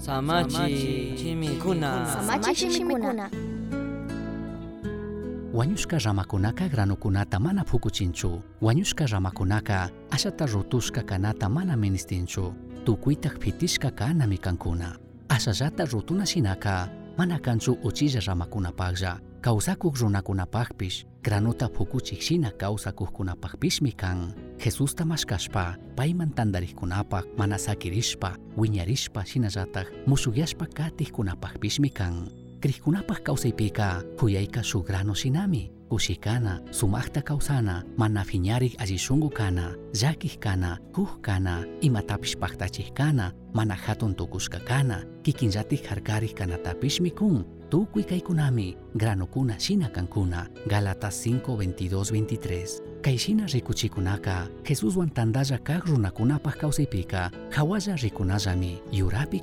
Samachi chimikuna. Samachi shimikuna. wañushka ramakunaka granukunata mana phukuchinchu wañushka ramakunaka ashata rutushka kanata mana ministinchu tukuyta phitishka kanami kankuna ashallata rutuna shinaka mana kanchu uchilla ramakunapaqlla kawsakuq runakunapaqpish granuta phukuchik shina kawsakuqkunapaqpishmi kan Jesustamascashpa, paiman tantarihkunapak, manasakirishpa, wiñarishpa Musugyashpa musullashpa katijkunapajpishmi kan. Krihkunapaj kawsaypika, khuyayka shugrano shinami, kushikana, sumakta kawsana, mana fiñarik allishunqukana, llakijkana, hujkana, imatapish paktachijkana, mana hatun tukushkakana, kikinllatik jarkarij kanatapish mikun, granukuna shina kankuna, Galatas 5, 22, 23. Kay rikuchikunaka, Jesuswan tandalla kaq runakunapaj kawsaypika, rikunajami, yurapi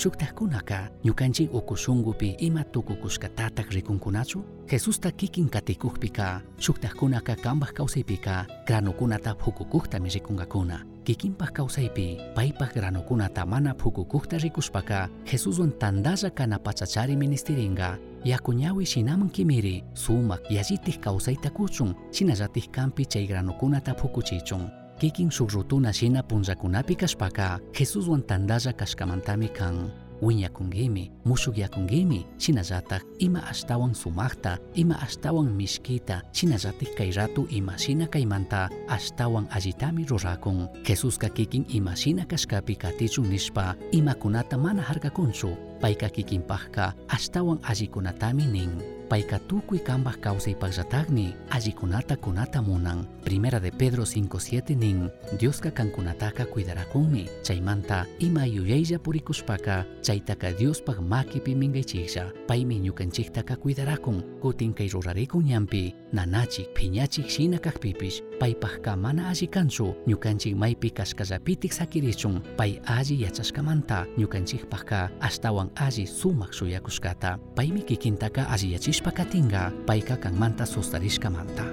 shuktajkunaka ñukanchik uku shunqupi ima tukukushkatatak rikunkunachu? Jesusta kikin katikukpika shuktajkunaka kanpaq kawsaypika granukunata phukukuqtami rikunkakuna kikinpaq kawsaypi paypaq granukunata mana phukukuqta rikushpaka jesuswan tandalla kana pachachari ministiringa yaku shinaman kimiri sumaq yallitik kawsayta kuchun shinallatik kanpi chay granukunata phukuchichun kikin shuk rutuna shina punllakunapi kashpaka jesuswan tandalla kashkamantami kan wiñakungimi mushukyakungimi shinallatak ima ashtawan sumaqta ima ashtawan mishkita shinallatik kay ratu ima shina kaymanta ashtawan allitami rurakun jesusqa kikin ima shina kashkapi katichun nishpa imakunata mana harkakunchu payka kikinpaqqa ashtawan allikunatami nin payka tukuy kanpaq kawsaypaqllataqmi allikunata kunata munan primera de pedro 5.7 nin diosqa kankunataqa cuidarakunmi chaymanta ima yuyaylla purikushpaqa chaytaqa diospaq makipi minqaychiklla paymi ñukanchiktaqa cuidarakun kutin kay rurarikun ñanpi nanachik phiñachik shina kaqpipish paypaqqa mana alli kanchu ñukanchik maypi kashkallapitik sakirichun pay alli yachashkamanta ñukanchikpaqqa ashtawan alli sumaq shuyakushkata paymi kikintaqa alliyachishpa katinga payqa kanmanta sustarishkamanta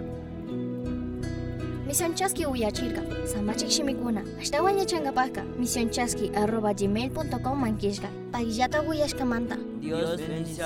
Misionchaski uyachirka. Samachik shimikuna. Ashtawan yachankapaqa misionchaski arroba gmail.com mankishka. Payllata uyashkamanta. Dios bendice